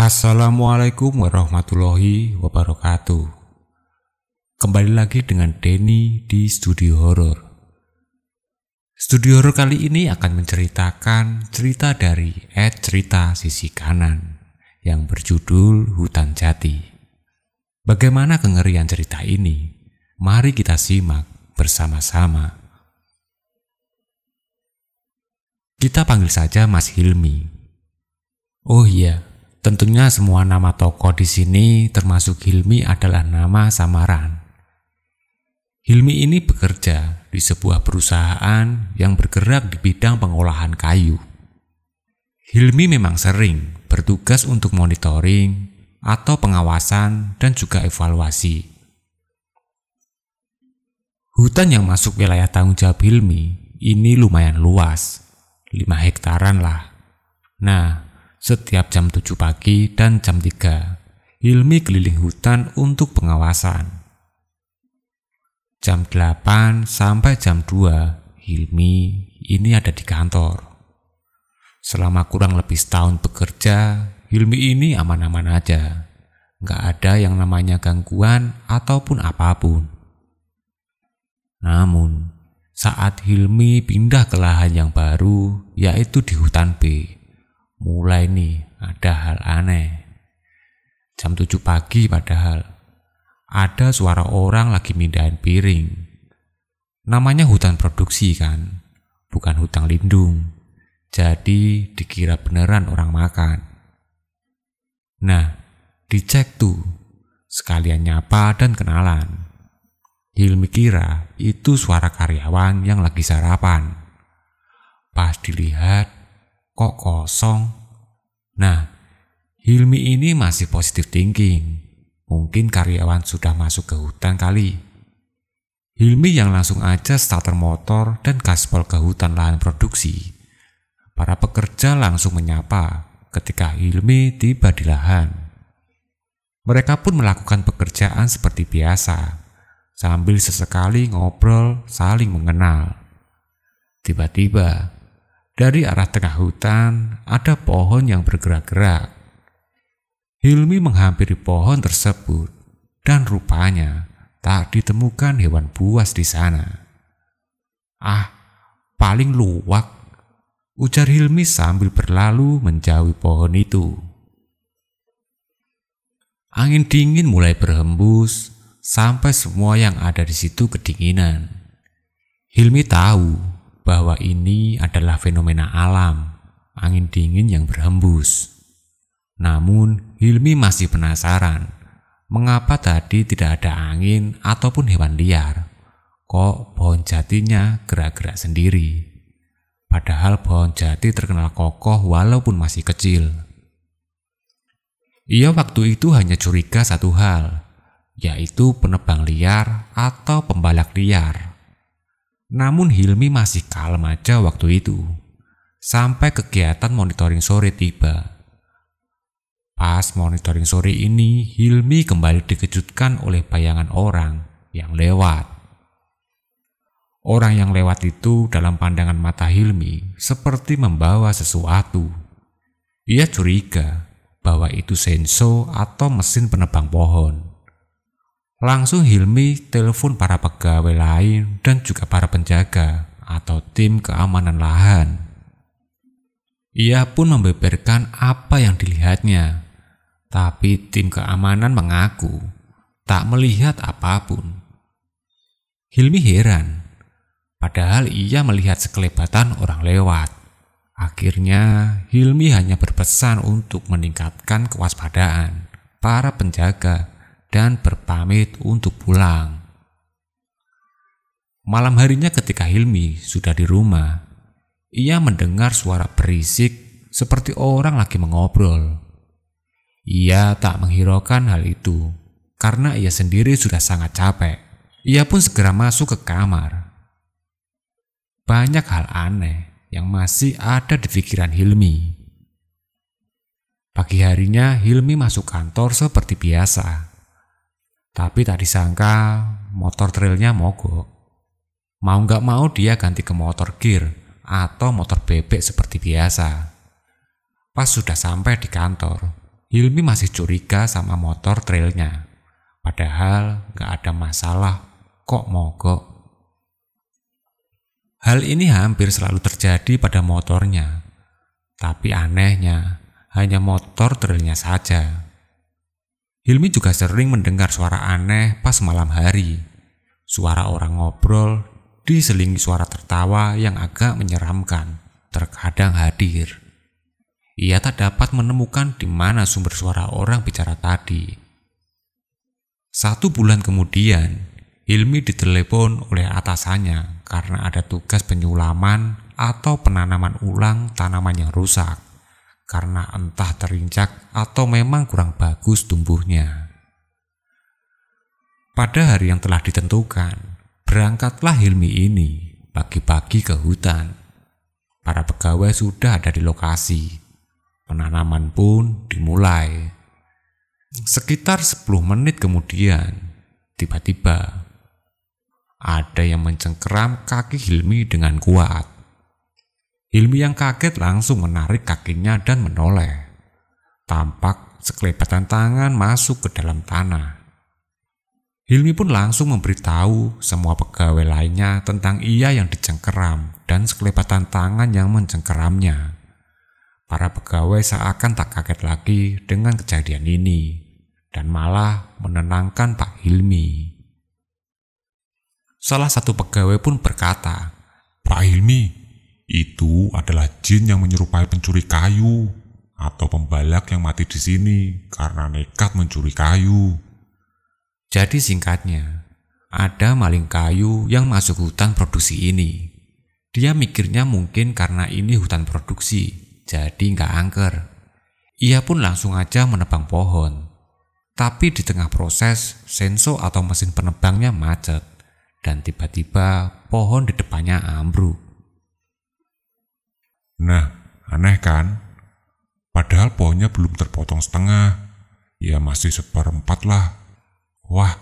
Assalamualaikum warahmatullahi wabarakatuh. Kembali lagi dengan Denny di Studio Horor. Studio Horor kali ini akan menceritakan cerita dari Ed Cerita Sisi Kanan yang berjudul Hutan Jati. Bagaimana kengerian cerita ini? Mari kita simak bersama-sama. Kita panggil saja Mas Hilmi. Oh iya, tentunya semua nama tokoh di sini termasuk Hilmi adalah nama samaran. Hilmi ini bekerja di sebuah perusahaan yang bergerak di bidang pengolahan kayu. Hilmi memang sering bertugas untuk monitoring atau pengawasan dan juga evaluasi. Hutan yang masuk wilayah tanggung jawab Hilmi ini lumayan luas, 5 hektaran lah. Nah, setiap jam 7 pagi dan jam 3, Hilmi keliling hutan untuk pengawasan. Jam 8 sampai jam 2, Hilmi ini ada di kantor. Selama kurang lebih setahun bekerja, Hilmi ini aman-aman aja. Nggak ada yang namanya gangguan ataupun apa pun. Namun, saat Hilmi pindah ke lahan yang baru, yaitu di hutan B, mulai nih ada hal aneh. Jam 7 pagi padahal, ada suara orang lagi mindahin piring. Namanya hutan produksi kan, bukan hutan lindung. Jadi dikira beneran orang makan. Nah, dicek tuh, sekalian nyapa dan kenalan. Hilmi kira itu suara karyawan yang lagi sarapan. Pas dilihat, kok kosong. Nah, Hilmi ini masih positif thinking. Mungkin karyawan sudah masuk ke hutan kali. Hilmi yang langsung aja starter motor dan gaspol ke hutan lahan produksi. Para pekerja langsung menyapa ketika Hilmi tiba di lahan. Mereka pun melakukan pekerjaan seperti biasa sambil sesekali ngobrol saling mengenal. Tiba-tiba, dari arah tengah hutan ada pohon yang bergerak-gerak. Hilmi menghampiri pohon tersebut dan rupanya tak ditemukan hewan buas di sana. Ah, paling luwak, ujar Hilmi sambil berlalu menjauhi pohon itu. Angin dingin mulai berhembus sampai semua yang ada di situ kedinginan. Hilmi tahu bahwa ini adalah fenomena alam, angin dingin yang berhembus. Namun, Hilmi masih penasaran, mengapa tadi tidak ada angin ataupun hewan liar. Kok pohon jatinya gerak-gerak sendiri? Padahal pohon jati terkenal kokoh walaupun masih kecil. Ia waktu itu hanya curiga satu hal, yaitu penebang liar atau pembalak liar. Namun Hilmi masih kalem aja waktu itu, sampai kegiatan monitoring sore tiba. Pas monitoring sore ini, Hilmi kembali dikejutkan oleh bayangan orang yang lewat. Orang yang lewat itu dalam pandangan mata Hilmi seperti membawa sesuatu. Ia curiga bahwa itu senso atau mesin penebang pohon. Langsung Hilmi telepon para pegawai lain dan juga para penjaga atau tim keamanan lahan. Ia pun membeberkan apa yang dilihatnya, tapi tim keamanan mengaku tak melihat apa pun. Hilmi heran, padahal ia melihat sekelebatan orang lewat. Akhirnya, Hilmi hanya berpesan untuk meningkatkan kewaspadaan para penjaga dan berpamit untuk pulang. Malam harinya ketika Hilmi sudah di rumah, ia mendengar suara berisik seperti orang lagi mengobrol. Ia tak menghiraukan hal itu karena ia sendiri sudah sangat capek. Ia pun segera masuk ke kamar. Banyak hal aneh yang masih ada di pikiran Hilmi. Pagi harinya Hilmi masuk kantor seperti biasa. Tapi tak disangka motor trailnya mogok. Mau nggak mau dia ganti ke motor gear atau motor bebek seperti biasa. Pas sudah sampai di kantor, Hilmi masih curiga sama motor trailnya. Padahal gak ada masalah, kok mogok. Hal ini hampir selalu terjadi pada motornya. Tapi anehnya, hanya motor trailnya saja. Hilmi juga sering mendengar suara aneh pas malam hari. Suara orang ngobrol diselingi suara tertawa yang agak menyeramkan, terkadang hadir. Ia tak dapat menemukan di mana sumber suara orang bicara tadi. Satu bulan kemudian, Hilmi ditelepon oleh atasannya karena ada tugas penyulaman atau penanaman ulang tanaman yang rusak karena entah terinjak atau memang kurang bagus tumbuhnya. Pada hari yang telah ditentukan, berangkatlah Hilmi ini pagi-pagi ke hutan. Para pegawai sudah ada di lokasi. Penanaman pun dimulai. Sekitar 10 menit kemudian, tiba-tiba ada yang mencengkeram kaki Hilmi dengan kuat. Hilmi yang kaget langsung menarik kakinya dan menoleh. Tampak sekelebatan tangan masuk ke dalam tanah. Hilmi pun langsung memberitahu semua pegawai lainnya tentang ia yang dicengkeram dan sekelebatan tangan yang mencengkeramnya. Para pegawai seakan tak kaget lagi dengan kejadian ini dan malah menenangkan Pak Hilmi. Salah satu pegawai pun berkata, Pak Hilmi, itu adalah jin yang menyerupai pencuri kayu atau pembalak yang mati di sini karena nekat mencuri kayu. Jadi singkatnya, ada maling kayu yang masuk hutan produksi ini. Dia mikirnya mungkin karena ini hutan produksi, jadi nggak angker. Ia pun langsung aja menebang pohon. Tapi di tengah proses, senso atau mesin penebangnya macet dan tiba-tiba pohon di depannya ambruk. Nah, aneh kan? Padahal pohonnya belum terpotong setengah. Ya masih seperempat lah. Wah,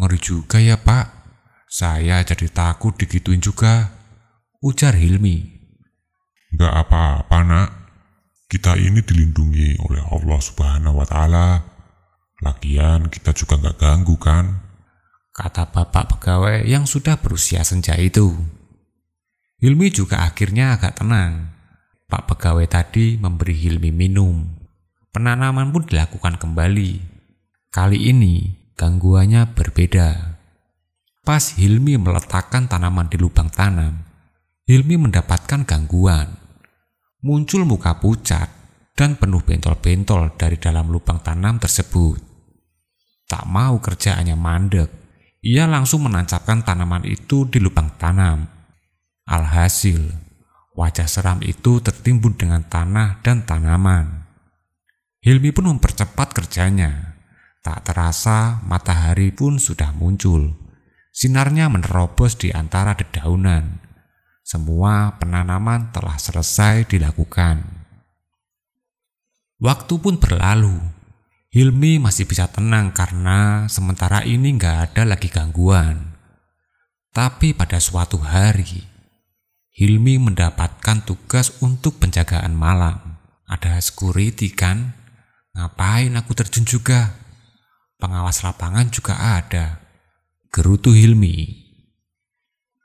ngeri juga ya pak. Saya jadi takut digituin juga. Ujar Hilmi. Gak apa-apa nak. Kita ini dilindungi oleh Allah subhanahu wa ta'ala. Lagian kita juga gak ganggu kan? kata bapak pegawai yang sudah berusia senja itu. Hilmi juga akhirnya agak tenang. Pak pegawai tadi memberi Hilmi minum. Penanaman pun dilakukan kembali. Kali ini gangguannya berbeda. Pas Hilmi meletakkan tanaman di lubang tanam, Hilmi mendapatkan gangguan. Muncul muka pucat dan penuh bentol-bentol dari dalam lubang tanam tersebut. Tak mau kerjaannya mandek, ia langsung menancapkan tanaman itu di lubang tanam. Alhasil, wajah seram itu tertimbun dengan tanah dan tanaman. Hilmi pun mempercepat kerjanya. Tak terasa matahari pun sudah muncul. Sinarnya menerobos di antara dedaunan. Semua penanaman telah selesai dilakukan. Waktu pun berlalu. Hilmi masih bisa tenang karena sementara ini nggak ada lagi gangguan. Tapi pada suatu hari, Hilmi mendapatkan tugas untuk penjagaan malam. Ada security kan? Ngapain aku terjun juga? Pengawas lapangan juga ada. Gerutu Hilmi.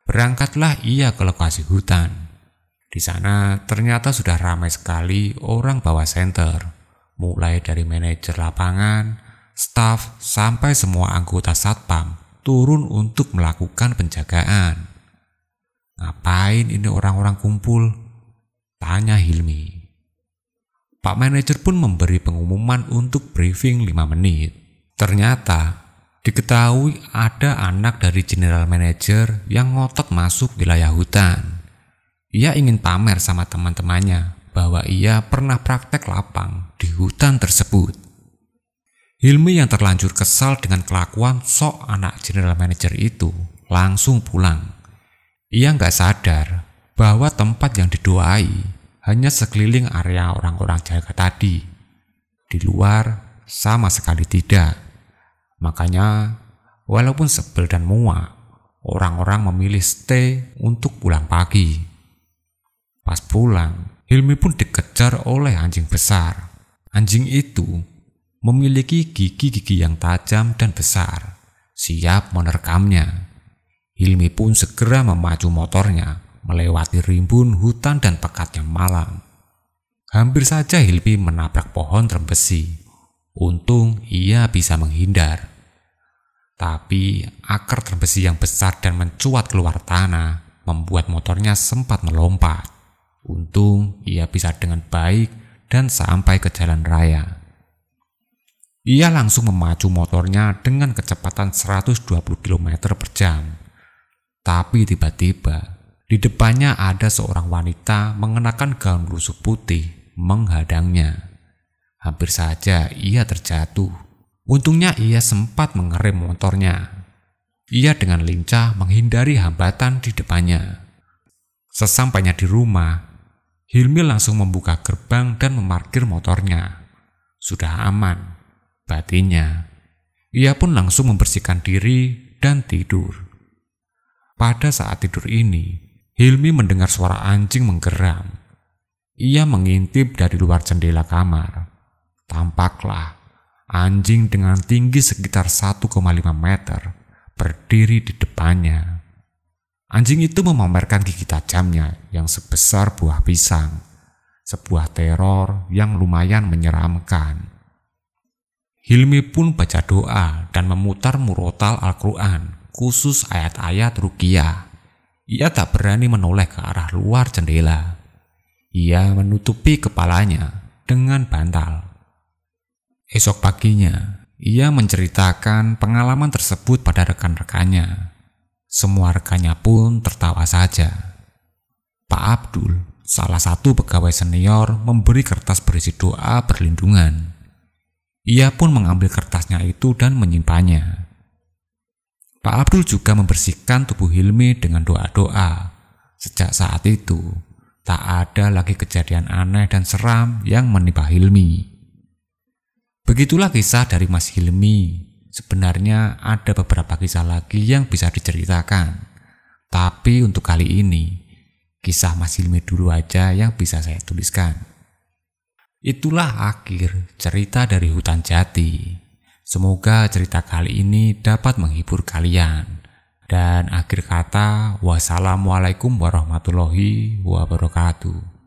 Berangkatlah ia ke lokasi hutan. Di sana ternyata sudah ramai sekali orang bawa senter mulai dari manajer lapangan, staf, sampai semua anggota satpam turun untuk melakukan penjagaan. Ngapain ini orang-orang kumpul? Tanya Hilmi. Pak manajer pun memberi pengumuman untuk briefing 5 menit. Ternyata diketahui ada anak dari general manager yang ngotot masuk wilayah hutan. Ia ingin pamer sama teman-temannya bahwa ia pernah praktek lapang di hutan tersebut. Hilmi yang terlanjur kesal dengan kelakuan sok anak general manager itu langsung pulang. Ia nggak sadar bahwa tempat yang didoai hanya sekeliling area orang-orang jaga tadi. Di luar sama sekali tidak. Makanya walaupun sebel dan muak, orang-orang memilih stay untuk pulang pagi. Pas pulang, Hilmi pun dikejar oleh anjing besar. Anjing itu memiliki gigi-gigi yang tajam dan besar, siap menerkamnya. Hilmi pun segera memacu motornya melewati rimbun hutan dan pekatnya malam. Hampir saja Hilmi menabrak pohon terbesi. Untung ia bisa menghindar. Tapi akar terbesi yang besar dan mencuat keluar tanah membuat motornya sempat melompat. Untung ia bisa dengan baik dan sampai ke jalan raya. Ia langsung memacu motornya dengan kecepatan 120 km per jam. Tapi tiba-tiba di depannya ada seorang wanita mengenakan gaun rusuk putih menghadangnya. Hampir saja ia terjatuh. Untungnya ia sempat mengerem motornya. Ia dengan lincah menghindari hambatan di depannya. Sesampainya di rumah, Hilmi langsung membuka gerbang dan memarkir motornya. Sudah aman, batinnya. Ia pun langsung membersihkan diri dan tidur. Pada saat tidur ini, Hilmi mendengar suara anjing menggeram. Ia mengintip dari luar jendela kamar. Tampaklah Anjing dengan tinggi sekitar 1,5 meter berdiri di depannya. Anjing itu memamerkan gigi tajamnya yang sebesar buah pisang, sebuah teror yang lumayan menyeramkan. Hilmi pun baca doa dan memutar murotal Al-Quran, khusus ayat-ayat rukiah. Ia tak berani menoleh ke arah luar jendela. Ia menutupi kepalanya dengan bantal. Esok paginya, ia menceritakan pengalaman tersebut pada rekan-rekannya. Semua rekannya pun tertawa saja. Pak Abdul, salah satu pegawai senior, memberi kertas berisi doa perlindungan. Ia pun mengambil kertasnya itu dan menyimpannya. Pak Abdul juga membersihkan tubuh Hilmi dengan doa-doa. Sejak saat itu, tak ada lagi kejadian aneh dan seram yang menimpa Hilmi. Begitulah kisah dari Mas Hilmi. Sebenarnya ada beberapa kisah lagi yang bisa diceritakan. Tapi untuk kali ini, kisah Mas Hilmi dulu aja yang bisa saya tuliskan. Itulah akhir cerita dari hutan jati. Semoga cerita kali ini dapat menghibur kalian. Dan akhir kata, wassalamualaikum warahmatullahi wabarakatuh.